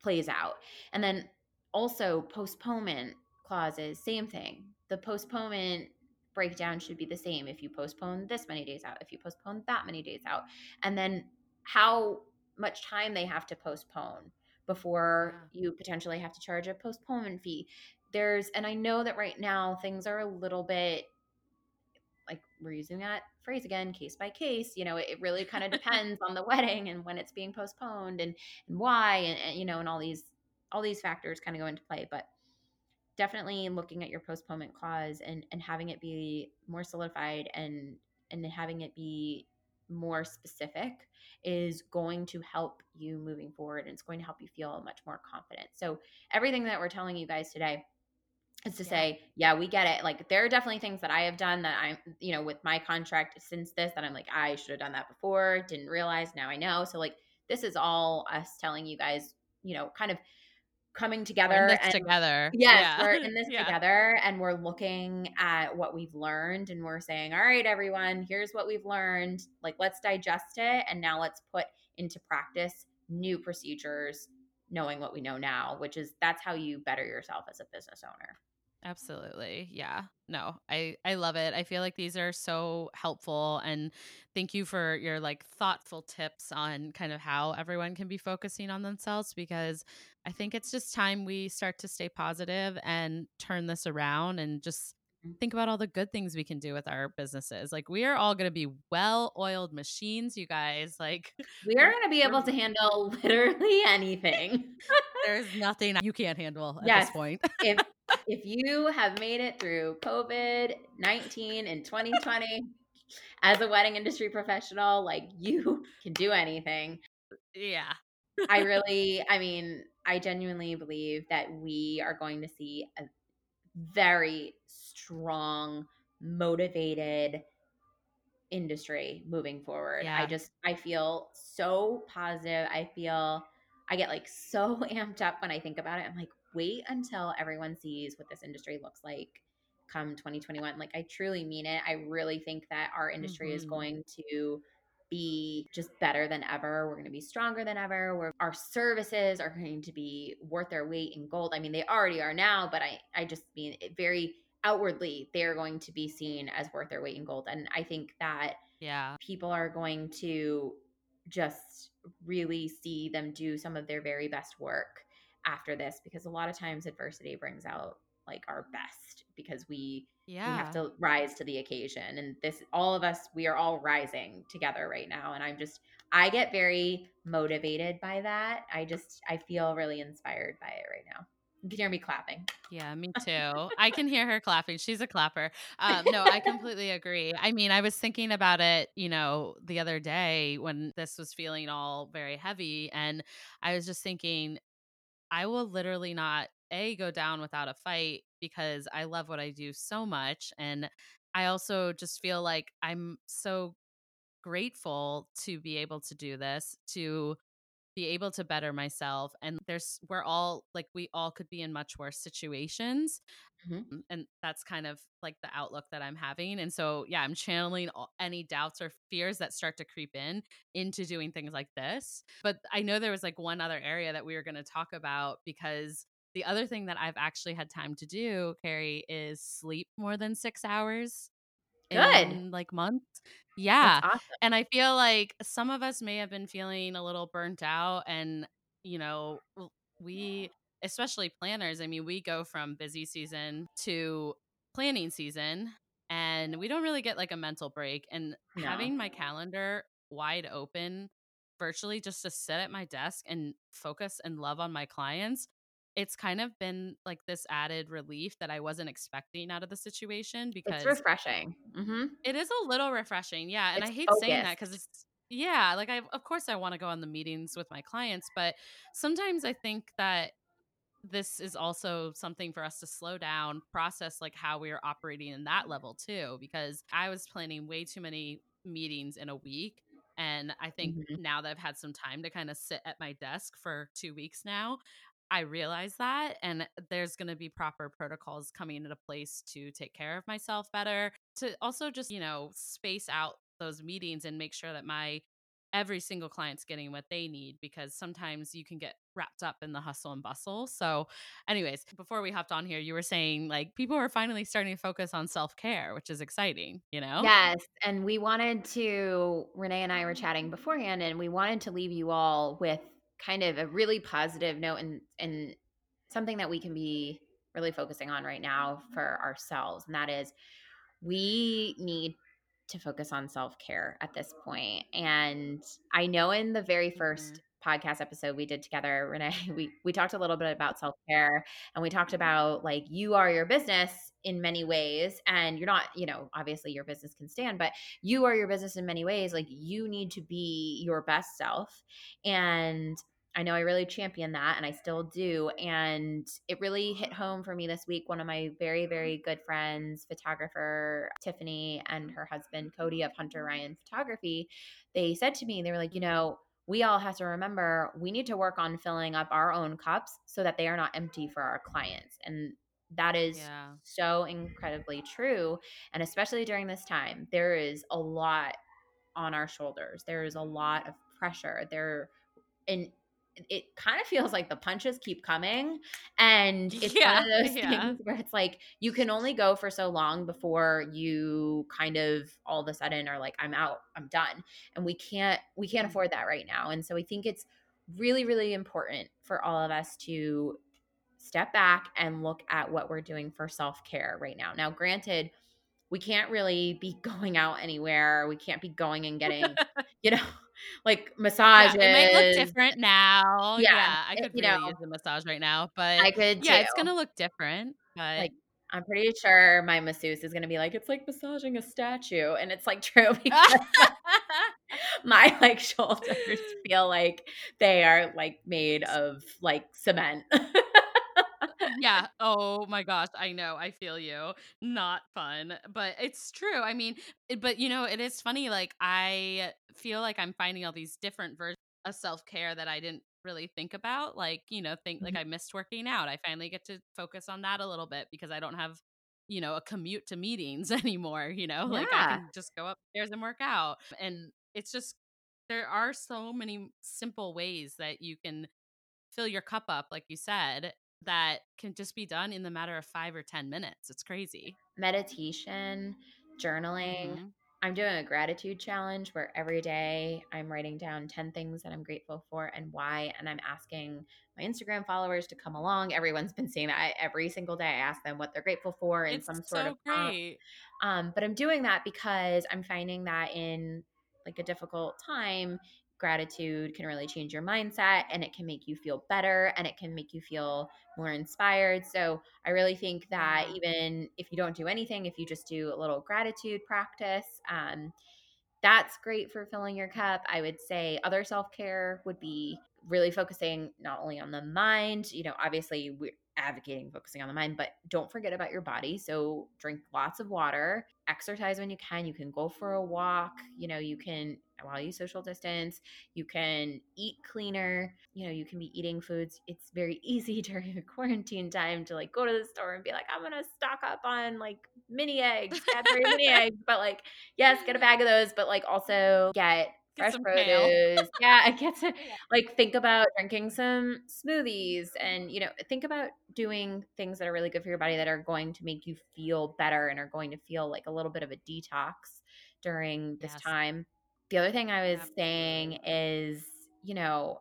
plays out and then also postponement clauses same thing. The postponement breakdown should be the same if you postpone this many days out if you postpone that many days out. And then how much time they have to postpone before yeah. you potentially have to charge a postponement fee. There's and i know that right now things are a little bit like we're using that phrase again case by case you know it, it really kind of depends on the wedding and when it's being postponed and and why and, and you know and all these all these factors kind of go into play, but definitely looking at your postponement clause and and having it be more solidified and and having it be more specific is going to help you moving forward and it's going to help you feel much more confident. So everything that we're telling you guys today is to yeah. say, yeah, we get it. Like there are definitely things that I have done that I'm, you know, with my contract since this that I'm like, I should have done that before, didn't realize, now I know. So like this is all us telling you guys, you know, kind of coming together and, together. Yes, yeah. we're in this yeah. together and we're looking at what we've learned and we're saying, all right, everyone, here's what we've learned. Like, let's digest it and now let's put into practice new procedures, knowing what we know now, which is that's how you better yourself as a business owner. Absolutely. Yeah. No, I I love it. I feel like these are so helpful and thank you for your like thoughtful tips on kind of how everyone can be focusing on themselves because I think it's just time we start to stay positive and turn this around and just mm. think about all the good things we can do with our businesses. Like we are all going to be well-oiled machines, you guys. Like we are going to be able to handle literally anything. There's nothing you can't handle at yes. this point. if if you have made it through COVID 19 in 2020 as a wedding industry professional, like you can do anything. Yeah. I really, I mean, I genuinely believe that we are going to see a very strong, motivated industry moving forward. Yeah. I just, I feel so positive. I feel, I get like so amped up when I think about it. I'm like, wait until everyone sees what this industry looks like come 2021. Like, I truly mean it. I really think that our industry mm-hmm. is going to be just better than ever. We're going to be stronger than ever. Where our services are going to be worth their weight in gold. I mean, they already are now, but I, I just mean it very outwardly, they're going to be seen as worth their weight in gold. And I think that yeah, people are going to just really see them do some of their very best work after this because a lot of times adversity brings out like our best because we yeah. we have to rise to the occasion and this all of us we are all rising together right now and i'm just i get very motivated by that i just i feel really inspired by it right now you can hear me clapping. Yeah, me too. I can hear her clapping. She's a clapper. Um, no, I completely agree. I mean, I was thinking about it, you know, the other day when this was feeling all very heavy. And I was just thinking, I will literally not a go down without a fight because I love what I do so much and I also just feel like I'm so grateful to be able to do this to be able to better myself and there's we're all like we all could be in much worse situations mm-hmm. and that's kind of like the outlook that i'm having and so yeah i'm channeling all, any doubts or fears that start to creep in into doing things like this but i know there was like one other area that we were going to talk about because the other thing that i've actually had time to do keri is sleep more than six hours Good. In, like months. Yeah. Awesome. And I feel like some of us may have been feeling a little burnt out and you know, we especially planners, I mean, we go from busy season to planning season and we don't really get like a mental break and no. having my calendar wide open virtually just to sit at my desk and focus and love on my clients it's kind of been like this added relief that I wasn't expecting out of the situation because it's refreshing. Mm-hmm. It is a little refreshing, yeah. And it's I hate focused. saying that because it's yeah, like I of course I want to go on the meetings with my clients, but sometimes I think that this is also something for us to slow down, process like how we are operating in that level too. Because I was planning way too many meetings in a week. And I think mm-hmm. now that I've had some time to kind of sit at my desk for two weeks now, I realize that. And there's going to be proper protocols coming into place to take care of myself better, to also just, you know, space out those meetings and make sure that my every single client's getting what they need because sometimes you can get wrapped up in the hustle and bustle. So, anyways, before we hopped on here, you were saying like people are finally starting to focus on self care, which is exciting, you know? Yes. And we wanted to, Renée and I were chatting beforehand, and we wanted to leave you all with kind of a really positive note and and something that we can be really focusing on right now for ourselves and that is we need to focus on self-care at this point and i know in the very 1st mm-hmm podcast episode we did together, Renée, we we talked a little bit about self-care and we talked about like you are your business in many ways and you're not, you know, obviously your business can stand, but you are your business in many ways. Like you need to be your best self and I know I really champion that and I still do. And it really hit home for me this week. One of my very, mm-hmm. very good friends, photographer Tiffany, and her husband Cody of Hunter Ryan Photography, they said to me, they were like, you know, we all have to remember we need to work on filling up our own cups so that they are not empty for our clients. And that is yeah. so incredibly true. And especially during this time, there is a lot on our shoulders. There is a lot of pressure. There and it kind of feels like the punches keep coming and it's yeah, one of those yeah. things where it's like you can only go for so long before you kind of all of a sudden are like i'm out i'm done and we can't we can't mm. afford that right now and so i think it's really really important for all of us to step back and look at what we're doing for self-care right now now granted we can't really be going out anywhere we can't be going and getting you know like massages. Yeah, it might look different now. Yeah, yeah I could you really know, use a massage right now, but I could. Yeah, too. it's gonna look different. But like, I'm pretty sure my masseuse is gonna be like, it's like massaging a statue, and it's like true because my like shoulders feel like they are like made of like cement yeah. Oh my gosh. I know. I feel you. Not fun, but it's true. I mean, it, but you know, it is funny. Like, I feel like I'm finding all these different versions of self care that I didn't really think about. Like, you know, think like mm-hmm. I missed working out. I finally get to focus on that a little bit because I don't have you know a commute to meetings anymore you know yeah. like i can just go upstairs and work out and it's just there are so many simple ways that you can fill your cup up like you said that can just be done in the matter of five or 10 minutes. It's crazy. Meditation, journaling, mm-hmm. I'm doing a gratitude challenge where every day I'm writing down 10 things that I'm grateful for and why. And I'm asking my Instagram followers to come along. Everyone's been seeing that every single day. I ask them what they're grateful for in it's some sort so of great. Um, but I'm doing that because I'm finding that in like a difficult time, gratitude can really change your mindset and it can make you feel better and it can make you feel more inspired. So I really think that even if you don't do anything, if you just do a little gratitude practice, um, that's great for filling your cup. I would say other self care would be really focusing not only on the mind, you know, obviously we're advocating focusing on the mind, but don't forget about your body. So drink lots of water, exercise when you can. You can go for a walk, you know, you can while you social distance. You can eat cleaner. You know, you can be eating foods. It's very easy during quarantine time to like go to the store and be like, I'm gonna stock up on like mini eggs, Cadbury mini eggs. But like, yes, get a bag of those, but like also get fresh produce. yeah, I get to like think about drinking some smoothies and you know think about doing things that are really good for your body that are going to make you feel better and are going to feel like a little bit of a detox during this yes. time. The other thing I was Absolutely. saying is, you know,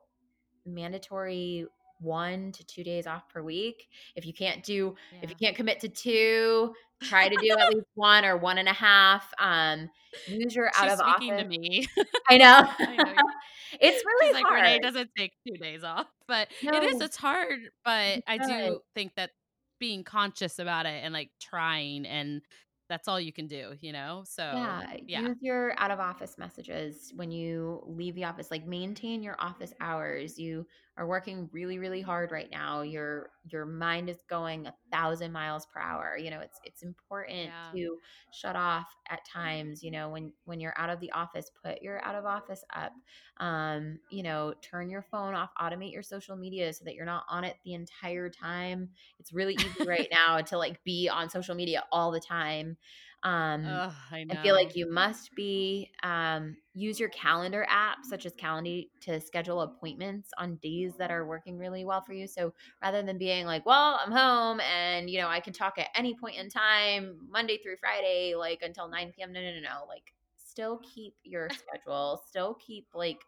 mandatory one to two days off per week. If you can't do, yeah. if you can't commit to two, try to do at least one or one and a half. Um, use your She's out of speaking office. to me. I know. I know it's really She's hard. Like Renée doesn't take two days off, but no. it is. It's hard, but I do think that being conscious about it and like trying and that's all you can do, you know? So, yeah, yeah. Use your out of office messages when you leave the office. Like maintain your office hours. You are working really, really hard right now. Your your mind is going a thousand miles per hour. You know, it's it's important yeah. to shut off at times. You know, when when you're out of the office, put your out of office up. Um, you know, turn your phone off, automate your social media so that you're not on it the entire time. It's really easy right now to like be on social media all the time. Um, Ugh, I, I, feel like you must be um, use your calendar app, such as Calendly, to schedule appointments on days that are working really well for you. So rather than being like, "Well, I'm home and you know I can talk at any point in time, Monday through Friday, like until 9 p.m." No, no, no, no. Like, still keep your schedule. Still keep like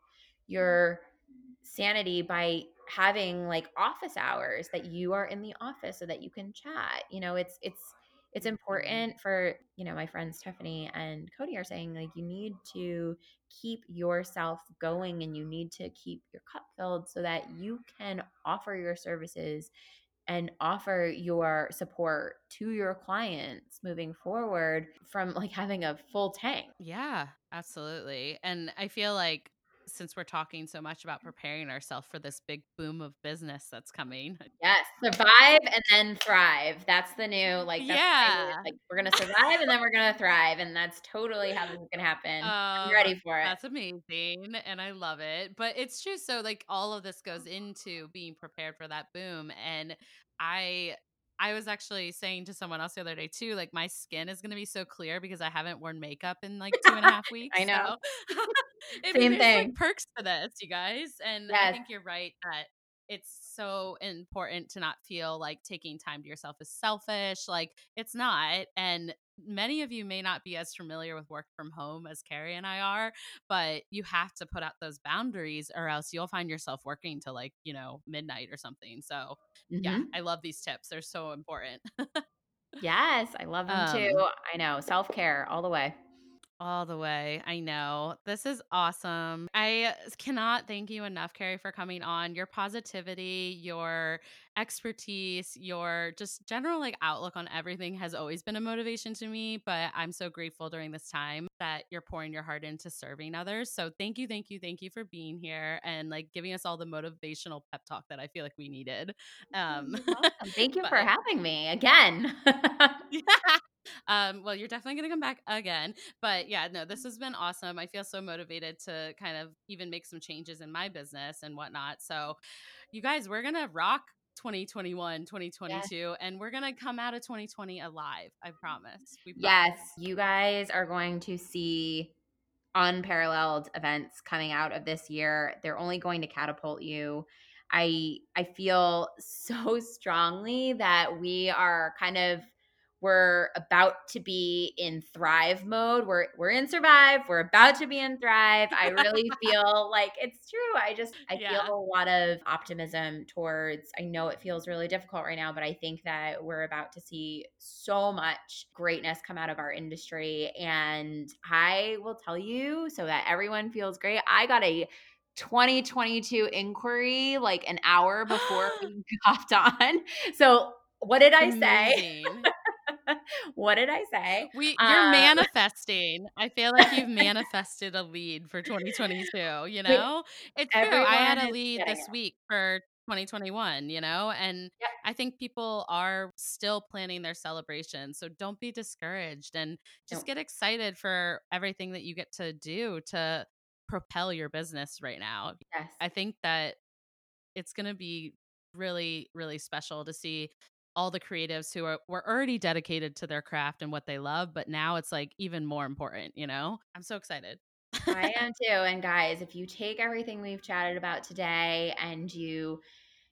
your sanity by having like office hours that you are in the office so that you can chat. You know, it's it's it's mm-hmm. important for you know my friends stephanie and cody are saying like you need to keep yourself going and you need to keep your cup filled so that you can offer your services and offer your support to your clients moving forward from like having a full tank yeah absolutely and i feel like since we're talking so much about preparing ourselves for this big boom of business that's coming. Yes, survive and then thrive. That's the new like yeah. Like we're gonna survive and then we're gonna thrive, and that's totally how this is gonna happen. Um, I'm ready for it. That's amazing, and I love it. But it's true. So like all of this goes into being prepared for that boom, and I I was actually saying to someone else the other day too, like my skin is going to be so clear because I haven't worn makeup in like two and a half weeks. I know. So. Same mean, thing. Like perks to this, you guys, and yes. I think you're right that it's so important to not feel like taking time to yourself is selfish. Like it's not, and many of you may not be as familiar with work from home as Keri and I are, but you have to put out those boundaries or else you'll find yourself working till like, you know, midnight or something. So, mm-hmm. yeah, I love these tips. They're so important. yes, I love them um, too. I know. Self care all the way. All the way. I know. This is awesome. I cannot thank you enough, Keri, for coming on. Your positivity, your expertise, your just general like outlook on everything has always been a motivation to me. But I'm so grateful during this time that you're pouring your heart into serving others. So thank you, thank you, thank you for being here and like giving us all the motivational pep talk that I feel like we needed. Um, thank you but, for having me again. yeah. Um, well, you're definitely going to come back again. But yeah, no, this has been awesome. I feel so motivated to kind of even make some changes in my business and whatnot. So, you guys, we're going to rock 2021, 2022, yes. and we're going to come out of 2020 alive. I promise. We promise. Yes, you guys are going to see unparalleled events coming out of this year. They're only going to catapult you. I I feel so strongly that we are kind of we're about to be in thrive mode. We're we're in survive. We're about to be in thrive. I really feel like it's true. I just I yeah. feel a lot of optimism towards I know it feels really difficult right now, but I think that we're about to see so much greatness come out of our industry and I will tell you so that everyone feels great. I got a 2022 inquiry like an hour before we hopped on. So what did I say? what did I say? We you're um, manifesting. I feel like you've manifested a lead for 2022, you know? It's true. I had a lead this it. week for 2021, you know? And yep. I think people are still planning their celebration. So don't be discouraged and just get excited for everything that you get to do to propel your business right now. Yes. I think that it's going to be really really special to see all the creatives who are were already dedicated to their craft and what they love, but now it's like even more important, you know? I'm so excited. I am too. And guys, if you take everything we've chatted about today and you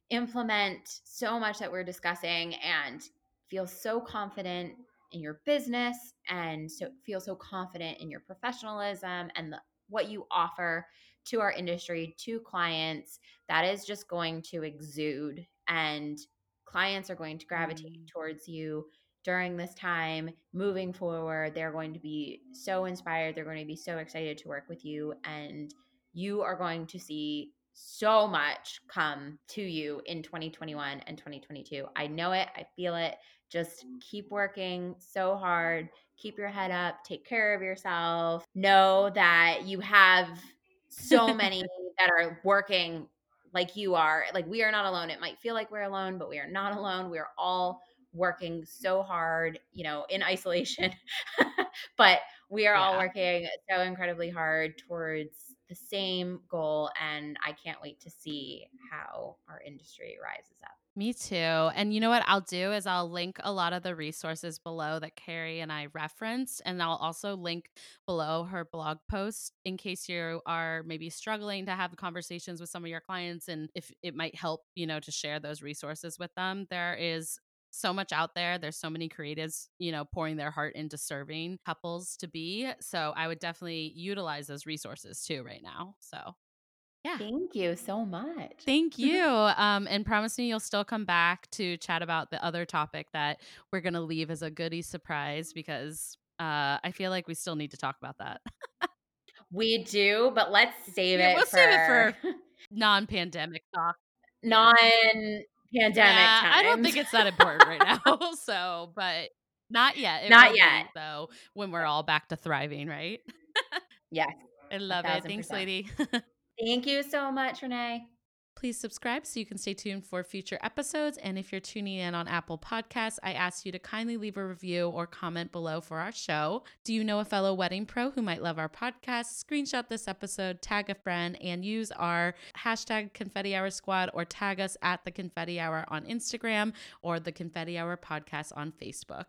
implement so much that we're discussing and feel so confident in your business and so feel so confident in your professionalism and the, what you offer to our industry, to clients, that is just going to exude and clients are going to gravitate mm. towards you during this time moving forward they're going to be so inspired they're going to be so excited to work with you and you are going to see so much come to you in 2021 and 2022 i know it i feel it. Just keep working so hard keep your head up take care of yourself. Know that you have so many that are working like you are. Like we are not alone. It might feel like we're alone, but we are not alone. We are all working so hard, you know, in isolation. but we are yeah. all working so incredibly hard towards the same goal and I can't wait to see how our industry rises up. Me too. And you know what I'll do is I'll link a lot of the resources below that Keri and I referenced. And I'll also link below her blog post in case you are maybe struggling to have conversations with some of your clients and if it might help, you know, to share those resources with them. There is so much out there. There's so many creatives, you know, pouring their heart into serving couples to be. So I would definitely utilize those resources too right now. So yeah. Thank you so much. Thank you. um, and promise me you'll still come back to chat about the other topic that we're going to leave as a goodie surprise because uh, I feel like we still need to talk about that. we do, but let's save yeah, it. We'll for... save it for non-pandemic talk. Non-pandemic. Yeah, I don't think it's that important right now. so, but not yet. It not yet, though. When we're all back to thriving, right? yes. I love it. Thanks, lady. Thank you so much, Renée. Please subscribe so you can stay tuned for future episodes. And if you're tuning in on Apple Podcasts, I ask you to kindly leave a review or comment below for our show. Do you know a fellow wedding pro who might love our podcast? Screenshot this episode, tag a friend, and use our hashtag Confetti Hour Squad or tag us at the Confetti Hour on Instagram or the Confetti Hour Podcast on Facebook.